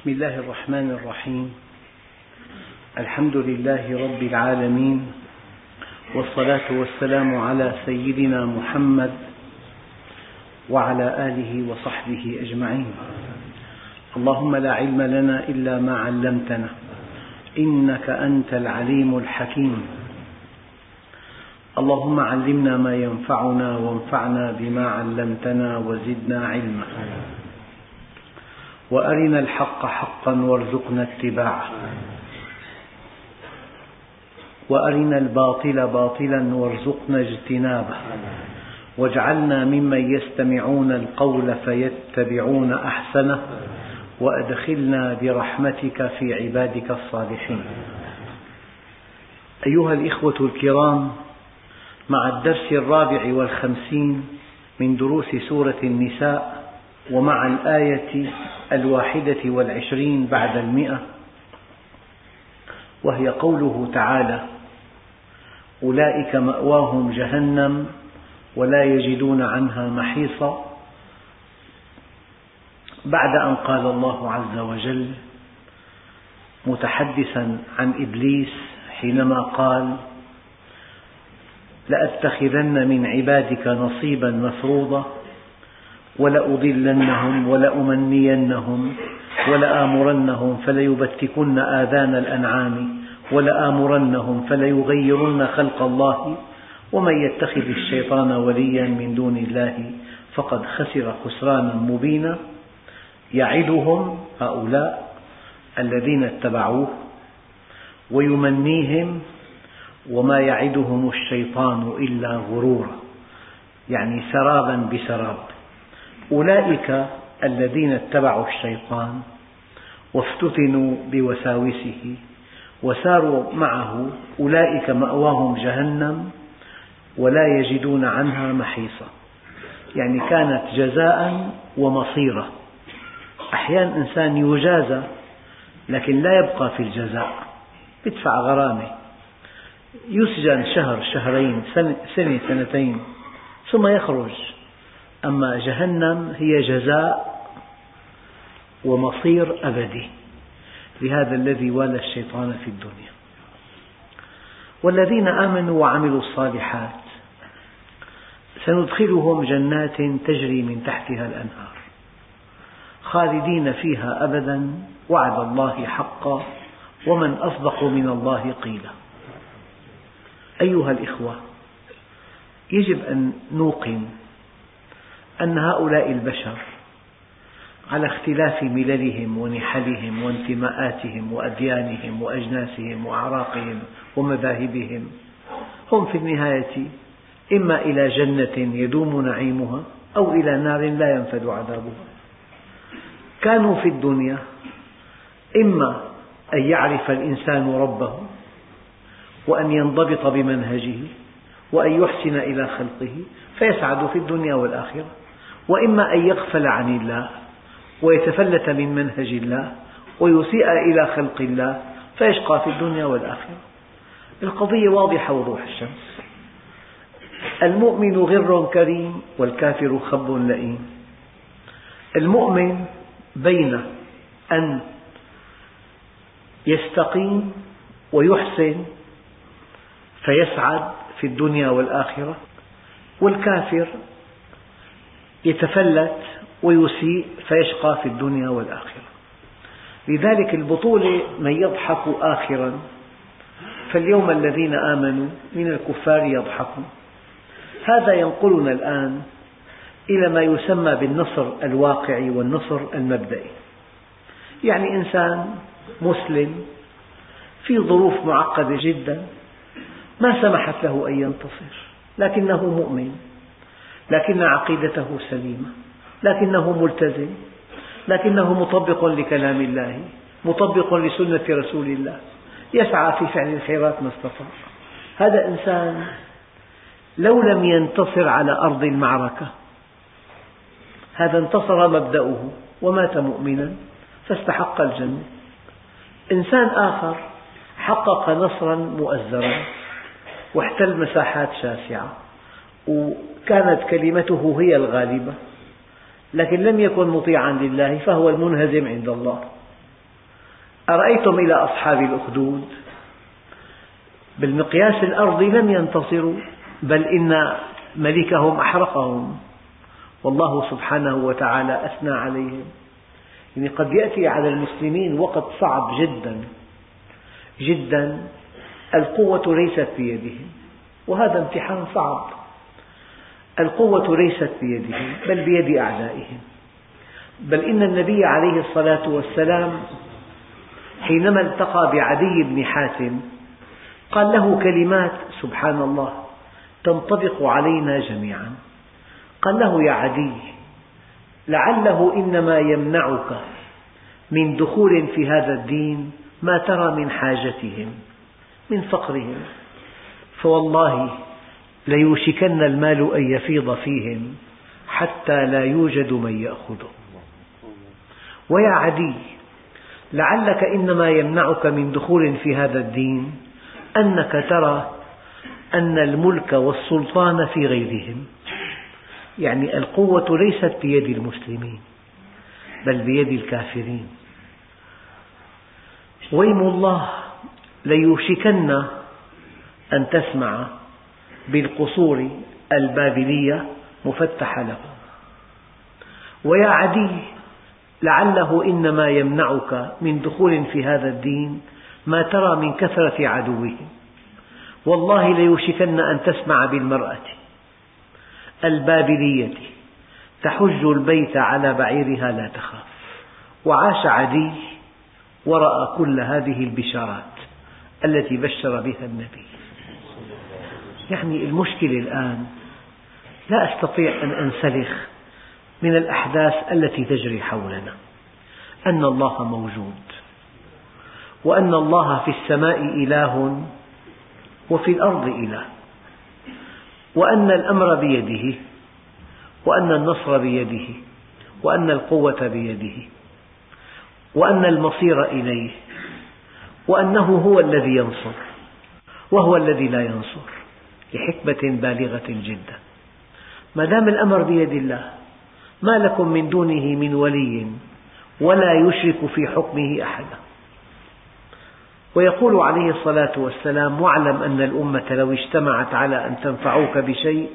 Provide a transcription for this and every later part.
بسم الله الرحمن الرحيم. الحمد لله رب العالمين والصلاة والسلام على سيدنا محمد وعلى آله وصحبه أجمعين. اللهم لا علم لنا إلا ما علمتنا إنك أنت العليم الحكيم. اللهم علمنا ما ينفعنا وانفعنا بما علمتنا وزدنا علما. وأرنا الحق حقا وارزقنا اتباعه. وأرنا الباطل باطلا وارزقنا اجتنابه. واجعلنا ممن يستمعون القول فيتبعون أحسنه. وأدخلنا برحمتك في عبادك الصالحين. أيها الإخوة الكرام مع الدرس الرابع والخمسين من دروس سورة النساء ومع الآية الواحدة والعشرين بعد المئة وهي قوله تعالى أولئك مأواهم جهنم ولا يجدون عنها محيصا. بعد أن قال الله عز وجل متحدثا عن إبليس حينما قال لأتخذن من عبادك نصيبا مفروضا. ولأضلنهم ولأمنينهم ولآمرنهم فليبتكن آذان الأنعام ولآمرنهم فليغيرن خلق الله ومن يتخذ الشيطان وليا من دون الله فقد خسر خسرانا مبينا يعدهم هؤلاء الذين اتبعوه ويمنيهم وما يعدهم الشيطان إلا غرورا يعني سرابا بسراب أولئك الذين اتبعوا الشيطان وافتتنوا بوساوسه وساروا معه أولئك مأواهم جهنم ولا يجدون عنها محيصا. يعني كانت جزاء ومصيرا. أحيانا إنسان يجازى لكن لا يبقى في الجزاء يدفع غرامة يسجن شهر شهرين سنة, سنتين ثم يخرج. أما جهنم هي جزاء ومصير أبدي. لهذا الذي والى الشيطان في الدنيا. والذين آمنوا وعملوا الصالحات سندخلهم جنات تجري من تحتها الأنهار خالدين فيها أبدا وعد الله حقا ومن أصدق من الله قيلا. أيها الإخوة يجب أن نوقن أن هؤلاء البشر على اختلاف مللهم ونحلهم وانتماءاتهم وأديانهم وأجناسهم وأعراقهم ومذاهبهم هم في النهاية إما إلى جنة يدوم نعيمها أو إلى نار لا ينفد عذابها. كانوا في الدنيا إما أن يعرف الإنسان ربه وأن ينضبط بمنهجه وأن يحسن إلى خلقه فيسعد في الدنيا والآخرة. وإما أن يغفل عن الله ويتفلت من منهج الله ويسيء إلى خلق الله فيشقى في الدنيا والآخرة. القضية واضحة وضوح الشمس. المؤمن غر كريم والكافر خب لئيم. المؤمن بين أن يستقيم ويحسن فيسعد في الدنيا والآخرة والكافر يتفلت ويسيء فيشقى في الدنيا والآخرة. لذلك البطولة من يضحك آخرا فاليوم الذين آمنوا من الكفار يضحكون. هذا ينقلنا الآن إلى ما يسمى بالنصر الواقعي والنصر المبدئي. يعني إنسان مسلم في ظروف معقدة جدا ما سمحت له أن ينتصر لكنه مؤمن. لكن عقيدته سليمة لكنه ملتزم لكنه مطبق لكلام الله مطبق لسنة رسول الله يسعى في فعل الخيرات ما استطاع. هذا إنسان لو لم ينتصر على أرض المعركة هذا انتصر مبدأه ومات مؤمنا فاستحق الجنة. إنسان آخر حقق نصرا مؤزرا واحتل مساحات شاسعة. وكانت كلمته هي الغالبة لكن لم يكن مطيعا لله فهو المنهزم عند الله. أرأيتم إلى أصحاب الأخدود؟ بالمقياس الأرضي لم ينتصروا بل إن ملكهم أحرقهم. والله سبحانه وتعالى أثنى عليهم. يعني قد يأتي على المسلمين وقت صعب جدا جدا القوة ليست بيدهم وهذا امتحان صعب. القوة ليست بيدهم بل بيد أعدائهم. بل إن النبي عليه الصلاة والسلام حينما التقى بعدي بن حاتم قال له كلمات سبحان الله تنطبق علينا جميعا. قال له يا عدي لعله إنما يمنعك من دخول في هذا الدين ما ترى من حاجتهم من فقرهم. فوالله ليوشكن المال أن يفيض فيهم حتى لا يوجد من يأخذه. ويا عدي لعلك إنما يمنعك من دخول في هذا الدين أنك ترى أن الملك والسلطان في غيرهم يعني القوة ليست بيد المسلمين بل بيد الكافرين. ويم الله ليوشكن أن تسمع بالقصور البابلية مفتحة له. ويا عدي لعله إنما يمنعك من دخول في هذا الدين ما ترى من كثرة عدوهم والله ليوشكن أن تسمع بالمرأة البابلية. تحج البيت على بعيرها لا تخاف. وعاش عدي ورأى كل هذه البشارات التي بشر بها النبي. يعني المشكلة الآن لا أستطيع أن أنسلخ من الأحداث التي تجري حولنا. أن الله موجود وأن الله في السماء إله وفي الأرض إله وأن الأمر بيده وأن النصر بيده وأن القوة بيده وأن المصير إليه وأنه هو الذي ينصر وهو الذي لا ينصر. لحكمة بالغة جدا. ما دام الأمر بيد الله ما لكم من دونه من ولي ولا يشرك في حكمه أحدا. ويقول عليه الصلاة والسلام واعلم أن الأمة لو اجتمعت على أن تنفعوك بشيء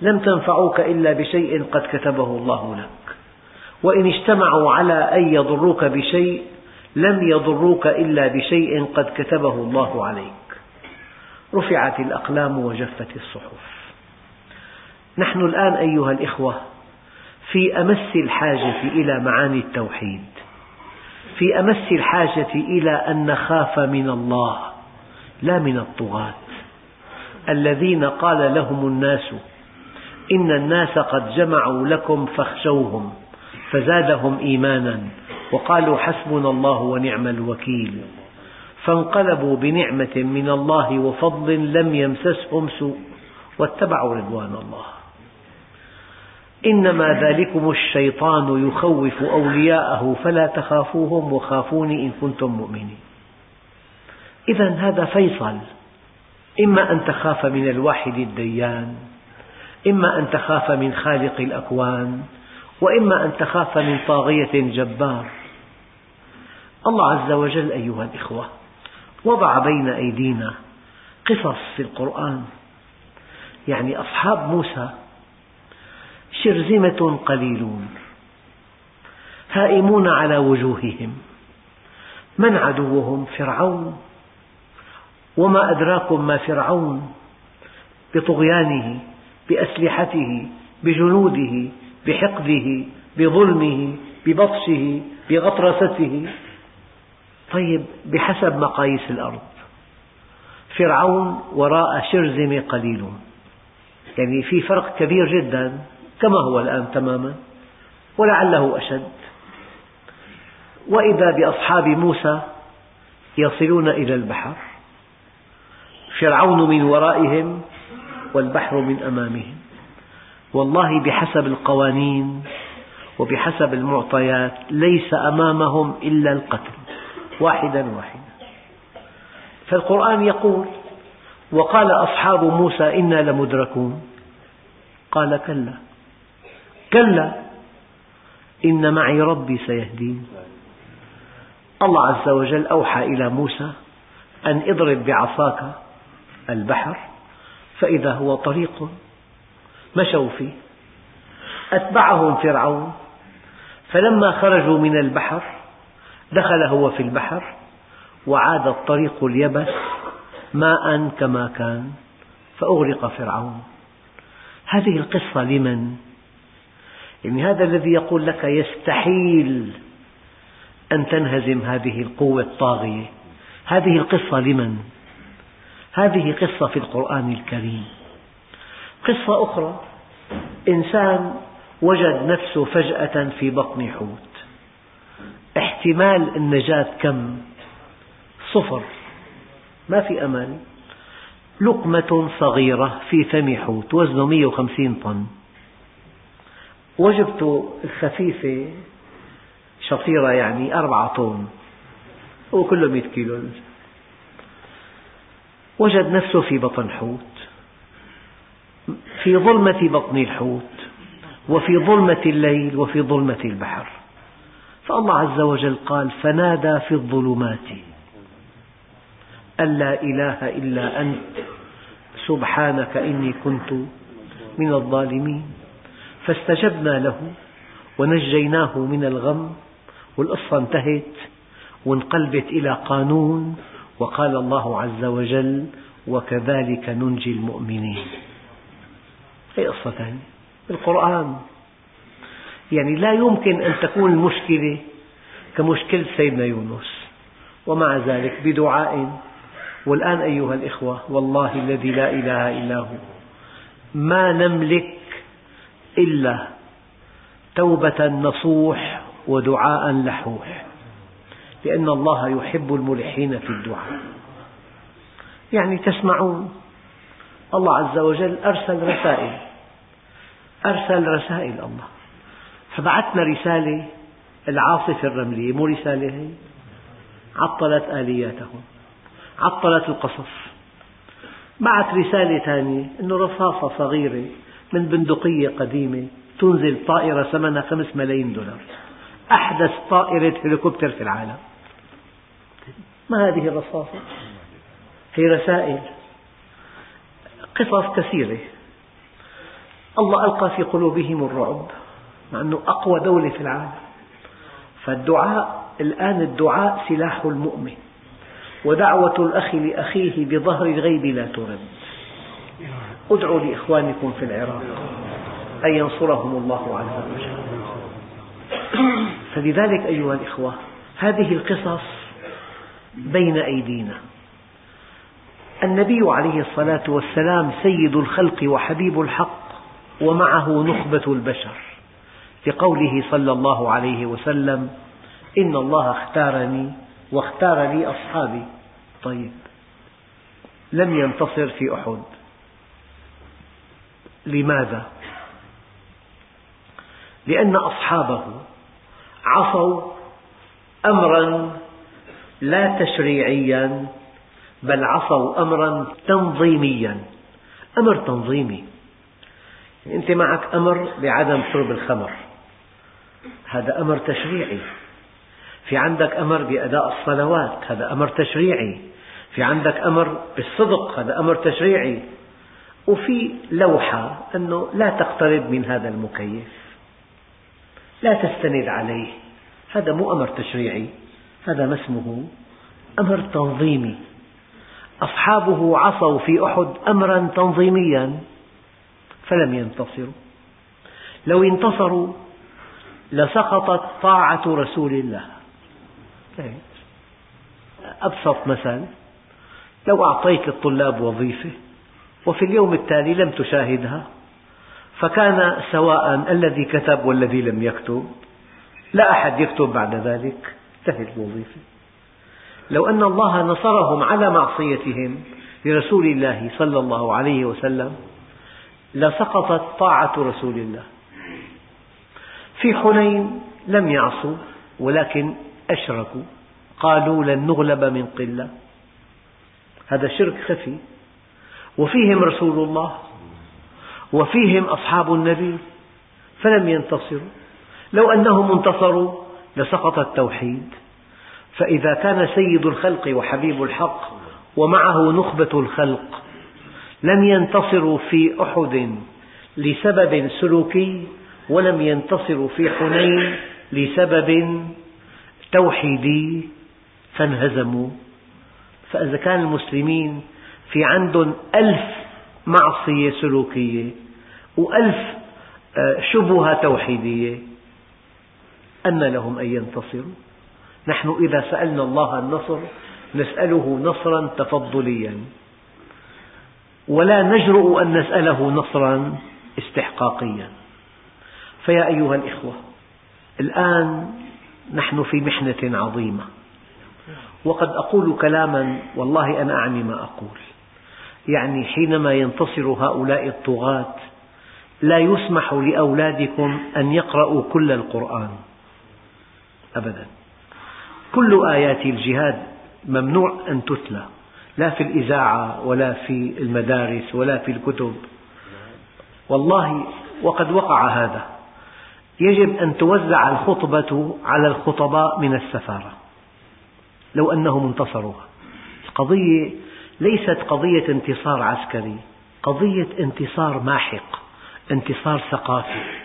لم تنفعوك إلا بشيء قد كتبه الله لك. وإن اجتمعوا على أن يضروك بشيء لم يضروك إلا بشيء قد كتبه الله عليك. رفعت الأقلام وجفت الصحف. نحن الآن أيها الإخوة في أمس الحاجة إلى معاني التوحيد في أمس الحاجة إلى أن نخاف من الله لا من الطغاة. الذين قال لهم الناس إن الناس قد جمعوا لكم فاخشوهم فزادهم إيمانا وقالوا حسبنا الله ونعم الوكيل. فانقلبوا بنعمة من الله وفضل لم يمسسهم سوء واتبعوا رضوان الله. إنما ذلكم الشيطان يخوف أولياءه فلا تخافوهم وخافوني إن كنتم مؤمنين. إذا هذا فيصل. إما أن تخاف من الواحد الديان إما أن تخاف من خالق الأكوان وإما أن تخاف من طاغية جبار. الله عز وجل أيها الإخوة وضع بين أيدينا قصص في القرآن. يعني أصحاب موسى شرذمة قليلون هائمون على وجوههم من عدوهم؟ فرعون. وما أدراكم ما فرعون؟ بطغيانه بأسلحته بجنوده بحقده بظلمه ببطشه بغطرسته. طيب بحسب مقاييس الأرض. فرعون وراء شرذمة قليلون يعني في فرق كبير جدا كما هو الآن تماما ولعله أشد. وإذا بأصحاب موسى يصلون إلى البحر فرعون من ورائهم والبحر من أمامهم. والله بحسب القوانين وبحسب المعطيات ليس أمامهم إلا القتل. واحدا واحدا. فالقرآن يقول وقال أصحاب موسى إنا لمدركون. قال كلا. كلا. إن معي ربي سيهدين. الله عز وجل أوحى إلى موسى أن اضرب بعصاك البحر فإذا هو طريق مشوا فيه. أتبعهم فرعون. فلما خرجوا من البحر دخل هو في البحر وعاد الطريق اليبس ماء كما كان فأغرق فرعون هذه القصة لمن؟ يعني هذا الذي يقول لك يستحيل أن تنهزم هذه القوة الطاغية هذه القصة لمن؟ هذه قصة في القرآن الكريم قصة أخرى إنسان وجد نفسه فجأة في بطن حوت احتمال النجاة كم؟ صفر. ما في أمل لقمة صغيرة في فم حوت وزنه 150 طن. وجبته الخفيفة شطيرة يعني أربعة طن هو كله 100 كيلو. وجد نفسه في بطن حوت في ظلمة بطن الحوت وفي ظلمة الليل وفي ظلمة البحر. فالله عز وجل قال فنادى في الظلمات أن لا إله إلا أنت سبحانك إني كنت من الظالمين. فاستجبنا له ونجيناه من الغم والقصة انتهت وانقلبت إلى قانون وقال الله عز وجل وكذلك ننجي المؤمنين. هي قصة ثانية القرآن. يعني لا يمكن أن تكون المشكلة كمشكلة سيدنا يونس. ومع ذلك بدعاء. والآن أيها الإخوة والله الذي لا إله إلا هو. ما نملك إلا توبة نصوح ودعاء لحوح. لأن الله يحب الملحين في الدعاء. يعني تسمعون الله عز وجل أرسل رسائل. أرسل رسائل الله. فبعثنا رسالة العاصفة الرملية مو رسالة هي؟ عطلت آلياتهم عطلت القصف بعث رسالة ثانية أنه رصاصة صغيرة من بندقية قديمة تنزل طائرة ثمنها خمس ملايين دولار. أحدث طائرة هليكوبتر في العالم. ما هذه الرصاصة؟ هي رسائل قصص كثيرة. الله ألقى في قلوبهم الرعب. مع أنه أقوى دولة في العالم. فالدعاء الآن الدعاء سلاح المؤمن. ودعوة الأخ لأخيه بظهر الغيب لا ترد. ادعوا لإخوانكم في العراق أن ينصرهم الله عز وجل فلذلك أيها الإخوة هذه القصص بين أيدينا. النبي عليه الصلاة والسلام سيد الخلق وحبيب الحق ومعه نخبة البشر. لقوله صلى الله عليه وسلم إن الله اختارني واختار لي أصحابي. طيب. لم ينتصر في أحد. لماذا؟ لأن أصحابه عصوا أمرا لا تشريعيا بل عصوا أمرا تنظيميا. أمر تنظيمي. أنت معك أمر بعدم شرب الخمر. هذا أمر تشريعي. في عندك أمر بأداء الصلوات هذا أمر تشريعي. في عندك أمر بالصدق هذا أمر تشريعي. وفي لوحة أنه لا تقترب من هذا المكيف. لا تستند عليه. هذا مو أمر تشريعي. هذا ما اسمه أمر تنظيمي. أصحابه عصوا في أحد أمرا تنظيميا فلم ينتصروا. لو انتصروا لسقطت طاعة رسول الله. أبسط مثل لو أعطيت للطلاب وظيفة وفي اليوم التالي لم تشاهدها فكان سواء الذي كتب والذي لم يكتب لا أحد يكتب بعد ذلك انتهت الوظيفة. لو أن الله نصرهم على معصيتهم لرسول الله صلى الله عليه وسلم لسقطت طاعة رسول الله. في حنين لم يعصوا ولكن أشركوا. قالوا لن نغلب من قلة. هذا شرك خفي. وفيهم رسول الله وفيهم أصحاب النبي فلم ينتصروا. لو أنهم انتصروا لسقط التوحيد. فإذا كان سيد الخلق وحبيب الحق ومعه نخبة الخلق لم ينتصروا في أحد لسبب سلوكي ولم ينتصروا في حنين لسبب توحيدي فانهزموا. فإذا كان المسلمين في عندهم ألف معصية سلوكية وألف آه، شبهة توحيدية أن لهم أن ينتصروا. نحن إذا سألنا الله النصر نسأله نصرا تفضليا. ولا نجرؤ أن نسأله نصرا استحقاقيا. فيا أيها الإخوة الآن نحن في محنة عظيمة. وقد أقول كلاما والله أنا أعني ما أقول. يعني حينما ينتصر هؤلاء الطغاة لا يسمح لأولادكم أن يقرأوا كل القرآن. أبدا. كل آيات الجهاد ممنوع أن تتلى لا في الإذاعة ولا في المدارس ولا في الكتب. والله وقد وقع هذا. يجب أن توزع الخطبة على الخطباء من السفارة. لو أنهم انتصروا القضية ليست قضية انتصار عسكري قضية انتصار ماحق انتصار ثقافي.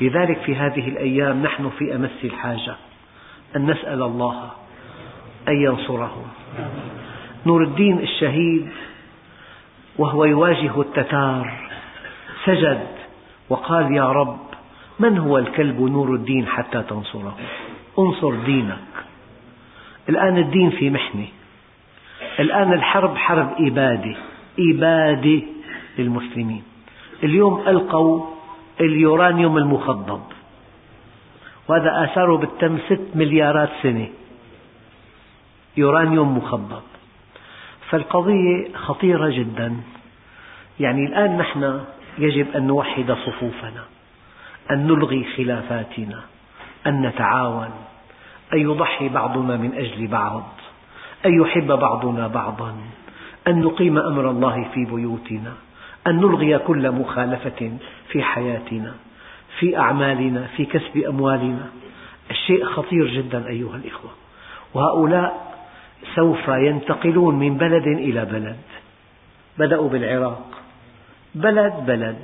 لذلك في هذه الأيام نحن في أمس الحاجة أن نسأل الله أن ينصرهم نور الدين الشهيد وهو يواجه التتار سجد وقال يا رب من هو الكلب نور الدين حتى تنصره؟ انصر دينك. الآن الدين في محنة الآن الحرب حرب إبادة. إبادة للمسلمين. اليوم ألقوا اليورانيوم المخضب. وهذا آثاره بالتم ست مليارات سنة. يورانيوم مخضب. فالقضية خطيرة جدا. يعني الآن نحن يجب أن نوحد صفوفنا. أن نلغي خلافاتنا أن نتعاون أن يضحي بعضنا من أجل بعض أن يحب بعضنا بعضا أن نقيم أمر الله في بيوتنا أن نلغي كل مخالفة في حياتنا في أعمالنا في كسب أموالنا. الشيء خطير جدا أيها الإخوة. وهؤلاء سوف ينتقلون من بلد إلى بلد. بدأوا بالعراق. بلد بلد.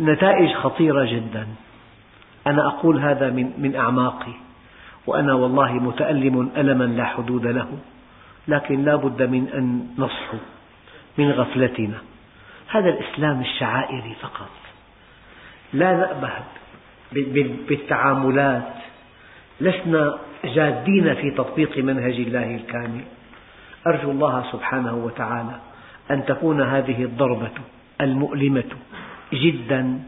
ونتائج خطيرة جدا. أنا أقول هذا من, من أعماقي. وأنا والله متألم ألما لا حدود له. لكن لا بد من أن نصحو من غفلتنا. هذا الإسلام الشعائري فقط. لا نأبه بالتعاملات. لسنا جادين في تطبيق منهج الله الكامل. أرجو الله سبحانه وتعالى أن تكون هذه الضربة المؤلمة جدا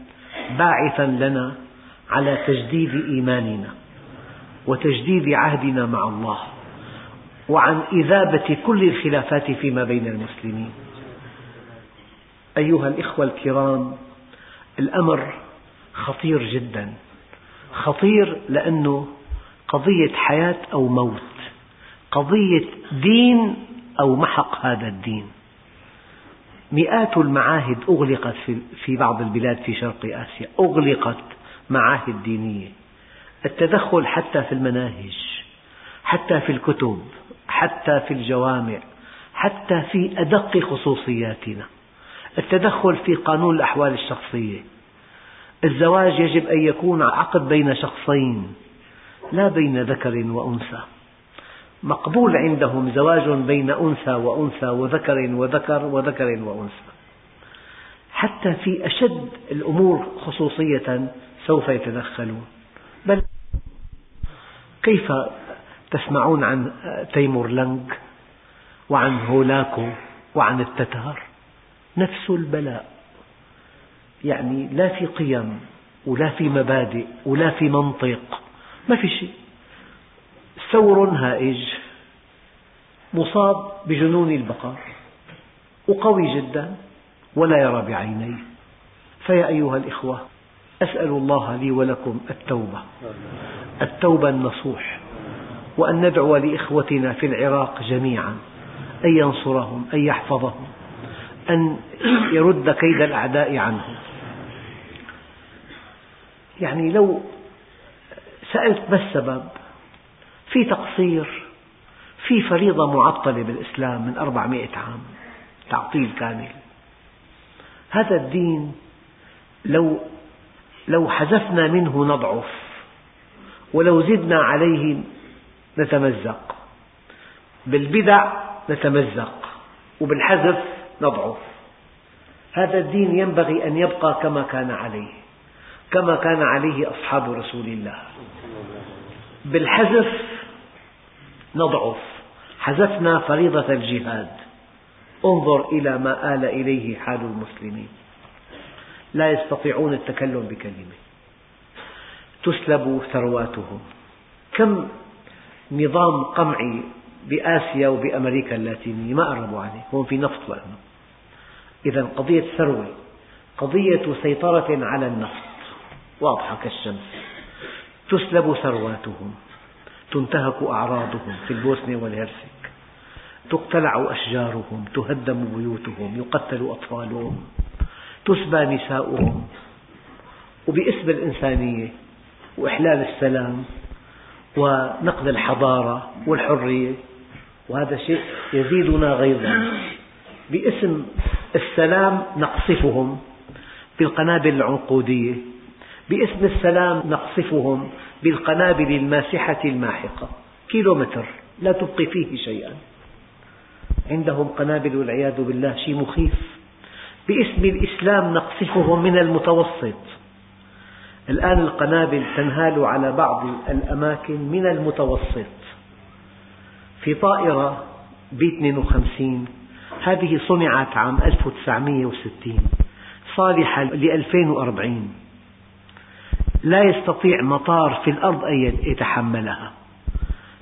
باعثا لنا على تجديد إيماننا وتجديد عهدنا مع الله وعن إذابة كل الخلافات فيما بين المسلمين. أيها الإخوة الكرام الأمر خطير جدا. خطير لأنه قضية حياة أو موت قضية دين أو محق هذا الدين. مئات المعاهد أغلقت في بعض البلاد في شرق آسيا. أغلقت معاهد دينية. التدخل حتى في المناهج حتى في الكتب حتى في الجوامع حتى في أدق خصوصياتنا. التدخل في قانون الأحوال الشخصية. الزواج يجب أن يكون عقد بين شخصين لا بين ذكر وأنثى. مقبول عندهم زواج بين أنثى وأنثى وذكر وذكر وذكر وأنثى. حتى في أشد الأمور خصوصية سوف يتدخلون. بل كيف تسمعون عن تيمور لنج وعن هولاكو وعن التتار؟ نفس البلاء. يعني لا في قيم ولا في مبادئ ولا في منطق. ما في شيء. ثور هائج مصاب بجنون البقر وقوي جدا ولا يرى بعينيه. فيا أيها الإخوة أسأل الله لي ولكم التوبة التوبة النصوح وأن ندعو لإخوتنا في العراق جميعا أن ينصرهم أن يحفظهم أن يرد كيد الأعداء عنهم. يعني لو سألت ما السبب في تقصير في فريضة معطلة بالإسلام من أربعمائة عام تعطيل كامل. هذا الدين لو لو حذفنا منه نضعف ولو زدنا عليه نتمزق. بالبدع نتمزق وبالحذف نضعف. هذا الدين ينبغي أن يبقى كما كان عليه كما كان عليه أصحاب رسول الله. بالحذف نضعف. حذفنا فريضة الجهاد. انظر إلى ما آل إليه حال المسلمين. لا يستطيعون التكلم بكلمة. تسلب ثرواتهم. كم نظام قمعي بآسيا وبأمريكا اللاتينية؟ ما قربوا عليه. هون في نفط لأنه إذا قضية ثروة قضية سيطرة على النفط. واضحة كالشمس. تسلب ثرواتهم. تنتهك أعراضهم في البوسنة والهرسك. تقتلع أشجارهم تهدم بيوتهم يقتل أطفالهم تسبى نساؤهم. وباسم الإنسانية وإحلال السلام ونقد الحضارة والحرية وهذا شيء يزيدنا غيظا. باسم السلام نقصفهم بالقنابل العنقودية. باسم السلام نقصفهم بالقنابل الماسحة الماحقة. كيلومتر. لا تبقي فيه شيئا. عندهم قنابل والعياذ بالله شيء مخيف. باسم الإسلام نقصفهم من المتوسط. الآن القنابل تنهال على بعض الأماكن من المتوسط. في طائرة بي 52 هذه صنعت عام 1960 صالحة ل 2040 لا يستطيع مطار في الأرض أن يتحملها.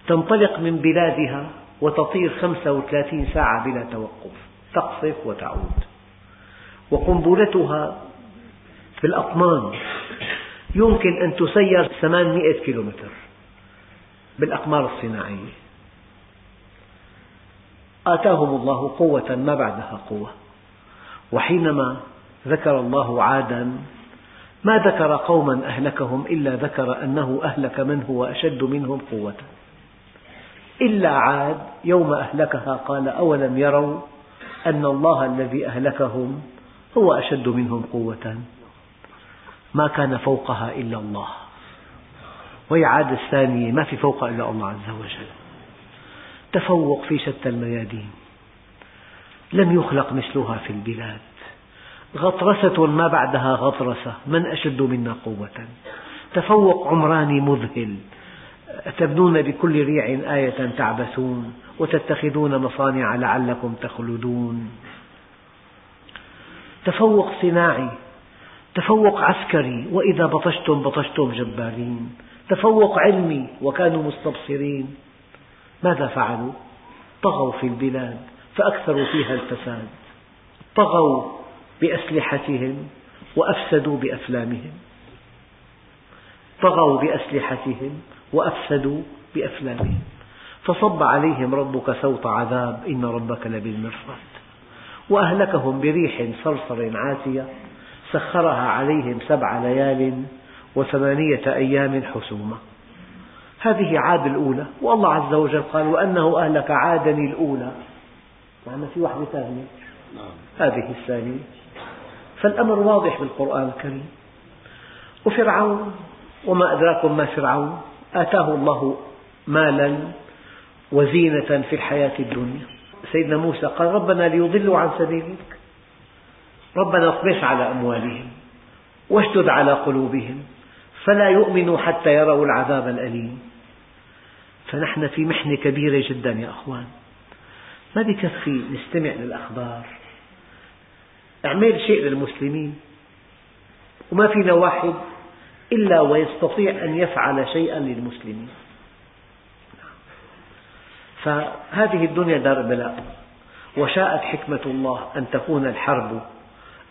تنطلق من بلادها وتطير 35 ساعة بلا توقف تقصف وتعود. وقنبلتها في الأطنان يمكن أن تسير 800 كيلومتر بالأقمار الصناعية. آتاهم الله قوة ما بعدها قوة. وحينما ذكر الله عادا ما ذكر قوما أهلكهم إلا ذكر أنه أهلك من هو أشد منهم قوة. إلا عاد يوم أهلكها قال أولم يروا أن الله الذي أهلكهم هو أشد منهم قوة. ما كان فوقها إلا الله. وهي عاد الثانية ما في فوقها إلا الله عز وجل. تفوق في شتى الميادين. لم يخلق مثلها في البلاد. غطرسة ما بعدها غطرسة من أشد منا قوة؟ تفوق عمراني مذهل أتبنون بكل ريع آية تعبثون وتتخذون مصانع لعلكم تخلدون. تفوق صناعي تفوق عسكري وإذا بطشتم بطشتم جبارين. تفوق علمي وكانوا مستبصرين. ماذا فعلوا؟ طغوا في البلاد فأكثروا فيها الفساد. طغوا بأسلحتهم وأفسدوا بأفلامهم. طغوا بأسلحتهم وأفسدوا بأفلامهم. فصب عليهم ربك سوط عذاب إن ربك لبالمرصاد. وأهلكهم بريح صرصر عاتية سخرها عليهم سبع ليال وثمانية أيام حسوما هذه عاد الأولى والله عز وجل قال وأنه أهلك عادا الأولى. معنى في واحدة ثانية. هذه الثانية. فالأمر واضح بالقرآن الكريم. وفرعون وما أدراكم ما فرعون آتاه الله مالا وزينة في الحياة الدنيا. سيدنا موسى قال ربنا ليضلوا عن سبيلك. ربنا اطمس على أموالهم واشدد على قلوبهم فلا يؤمنوا حتى يروا العذاب الأليم. فنحن في محنة كبيرة جدا يا أخوان. ما بكفي نستمع للأخبار؟ اعمل شيء للمسلمين. وما فينا واحد إلا ويستطيع أن يفعل شيئا للمسلمين. فهذه الدنيا دار بلاء. وشاءت حكمة الله أن تكون الحرب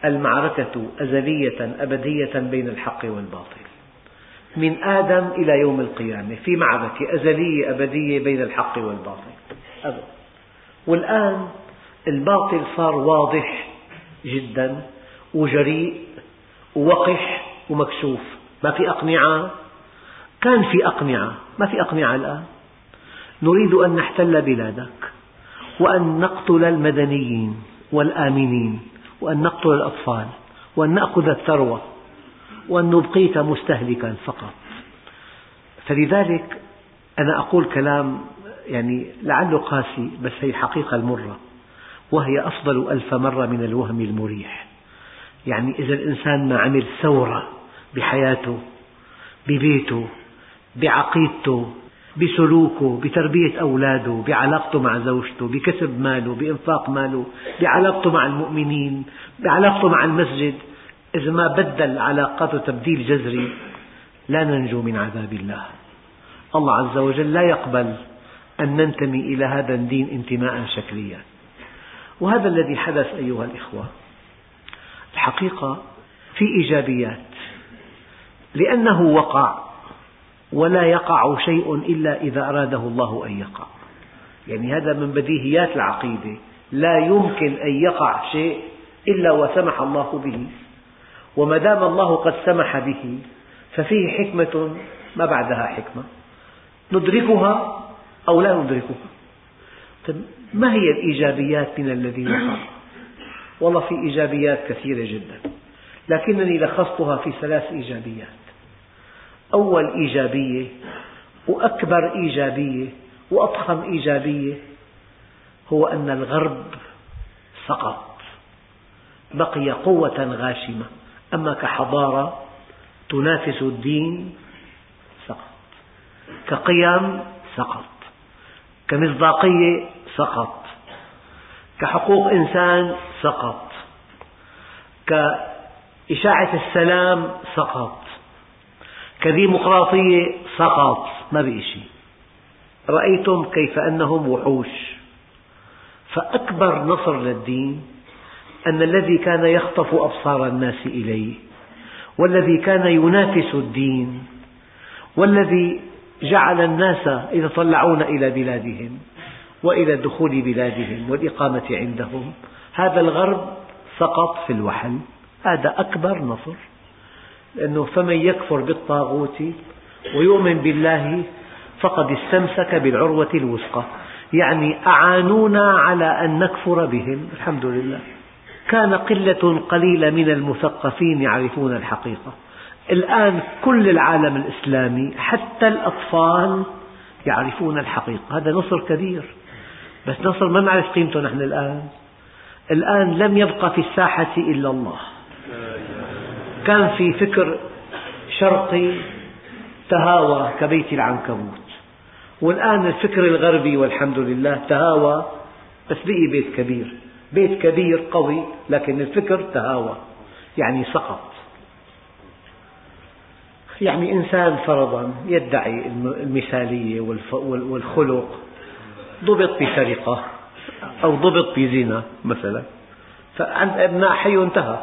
المعركة أزلية أبدية بين الحق والباطل. من آدم إلى يوم القيامة في معركة أزلية أبدية بين الحق والباطل. والآن الباطل صار واضح جدا وجريء ووقح ومكشوف ما في أقنعة؟ كان في أقنعة. ما في أقنعة الآن. نريد أن نحتل بلادك وأن نقتل المدنيين والآمنين وأن نقتل الأطفال وأن نأخذ الثروة وأن نبقيك مستهلكا فقط. فلذلك أنا أقول كلام يعني لعله قاسي بس هي الحقيقة المرة. وهي أفضل ألف مرة من الوهم المريح. يعني إذا الإنسان ما عمل ثورة بحياته ببيته بعقيدته بسلوكه بتربية أولاده بعلاقته مع زوجته بكسب ماله بإنفاق ماله بعلاقته مع المؤمنين بعلاقته مع المسجد إذا ما بدل علاقاته تبديل جذري لا ننجو من عذاب الله. الله عز وجل لا يقبل أن ننتمي إلى هذا الدين انتماء شكليا. وهذا الذي حدث أيها الإخوة الحقيقة في إيجابيات لأنه وقع ولا يقع شيء إلا إذا أراده الله أن يقع. يعني هذا من بديهيات العقيدة لا يمكن أن يقع شيء إلا وسمح الله به. وما دام الله قد سمح به ففيه حكمة ما بعدها حكمة. ندركها أو لا ندركها؟ ما هي الإيجابيات من الذي وقع والله في إيجابيات كثيرة جدا لكنني لخصتها في ثلاث إيجابيات. أول إيجابية وأكبر إيجابية وأضخم إيجابية هو أن الغرب سقط. بقي قوة غاشمة. أما كحضارة تنافس الدين سقط. كقيم سقط. كمصداقية سقط كحقوق إنسان سقط كإشاعة السلام سقط كديمقراطية سقط ما بقي رأيتم كيف أنهم وحوش. فأكبر نصر للدين أن الذي كان يخطف أبصار الناس إليه والذي كان ينافس الدين والذي جعل الناس يتطلعون إلى بلادهم وإلى دخول بلادهم والإقامة عندهم. هذا الغرب سقط في الوحل. هذا أكبر نصر. لأنه فمن يكفر بالطاغوت ويؤمن بالله فقد استمسك بالعروة الوثقى. يعني أعانونا على أن نكفر بهم. الحمد لله. كان قلة قليلة من المثقفين يعرفون الحقيقة. الآن كل العالم الإسلامي حتى الأطفال يعرفون الحقيقة. هذا نصر كبير. بس نصر ما نعرف قيمته نحن الآن. الآن لم يبقى في الساحة إلا الله. كان في فكر شرقي تهاوى كبيت العنكبوت. والآن الفكر الغربي والحمد لله تهاوى بس بقي بيت كبير. بيت كبير قوي لكن الفكر تهاوى. يعني سقط. يعني إنسان فرضا يدعي المثالية والخلق. ضبط بسرقة أو ضبط بزنا مثلا. فعند أبناء حي انتهى.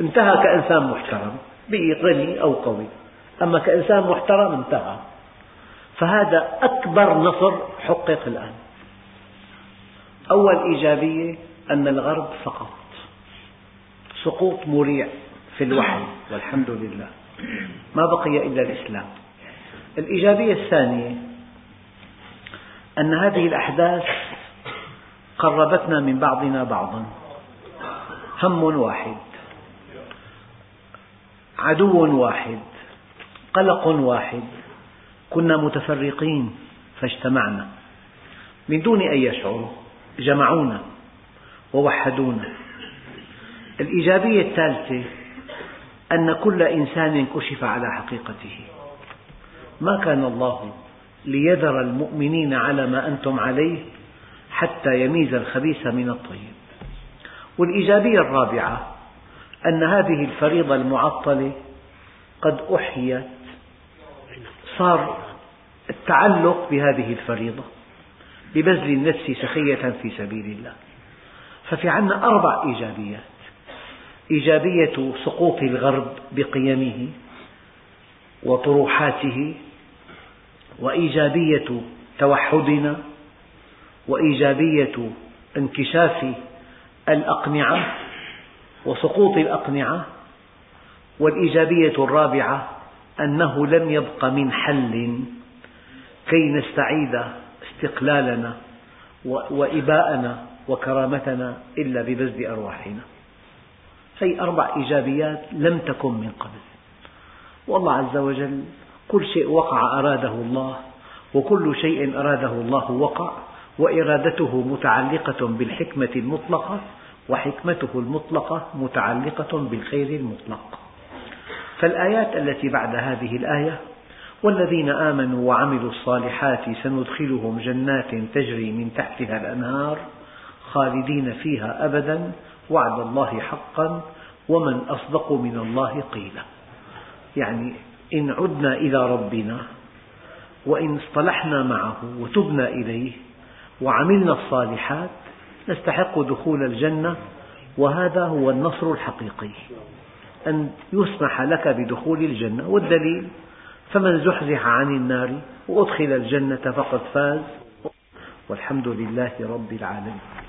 انتهى كإنسان محترم بقي غني أو قوي. أما كإنسان محترم انتهى. فهذا أكبر نصر حقق الآن. أول إيجابية أن الغرب سقط. سقوط مريع في الوحي والحمد لله. ما بقي إلا الإسلام. الإيجابية الثانية أن هذه الأحداث قربتنا من بعضنا بعضا. هم واحد عدو واحد قلق واحد. كنا متفرقين فاجتمعنا. من دون أن يشعروا جمعونا ووحدونا. الإيجابية الثالثة أن كل إنسان كشف على حقيقته. ما كان الله ليذر المؤمنين على ما أنتم عليه حتى يميز الخبيث من الطيب. والإيجابية الرابعة أن هذه الفريضة المعطلة قد أحيت صار التعلق بهذه الفريضة ببذل النفس سخية في سبيل الله. ففي عنا أربع إيجابيات. إيجابية سقوط الغرب بقيمه وطروحاته وإيجابية توحدنا وإيجابية انكشاف الأقنعة وسقوط الأقنعة والإيجابية الرابعة أنه لم يبق من حل كي نستعيد استقلالنا وإباءنا وكرامتنا إلا ببذل أرواحنا. هذه أربع إيجابيات لم تكن من قبل. والله عز وجل كل شيء وقع أراده الله وكل شيء أراده الله وقع وإرادته متعلقة بالحكمة المطلقة وحكمته المطلقة متعلقة بالخير المطلق. فالآيات التي بعد هذه الآية والذين آمنوا وعملوا الصالحات سندخلهم جنات تجري من تحتها الأنهار خالدين فيها أبدا وعد الله حقا ومن أصدق من الله قيلا. يعني إن عدنا إلى ربنا وإن اصطلحنا معه وتبنا إليه وعملنا الصالحات نستحق دخول الجنة وهذا هو النصر الحقيقي. أن يسمح لك بدخول الجنة. والدليل فمن زحزح عن النار وأدخل الجنة فقد فاز. والحمد لله رب العالمين.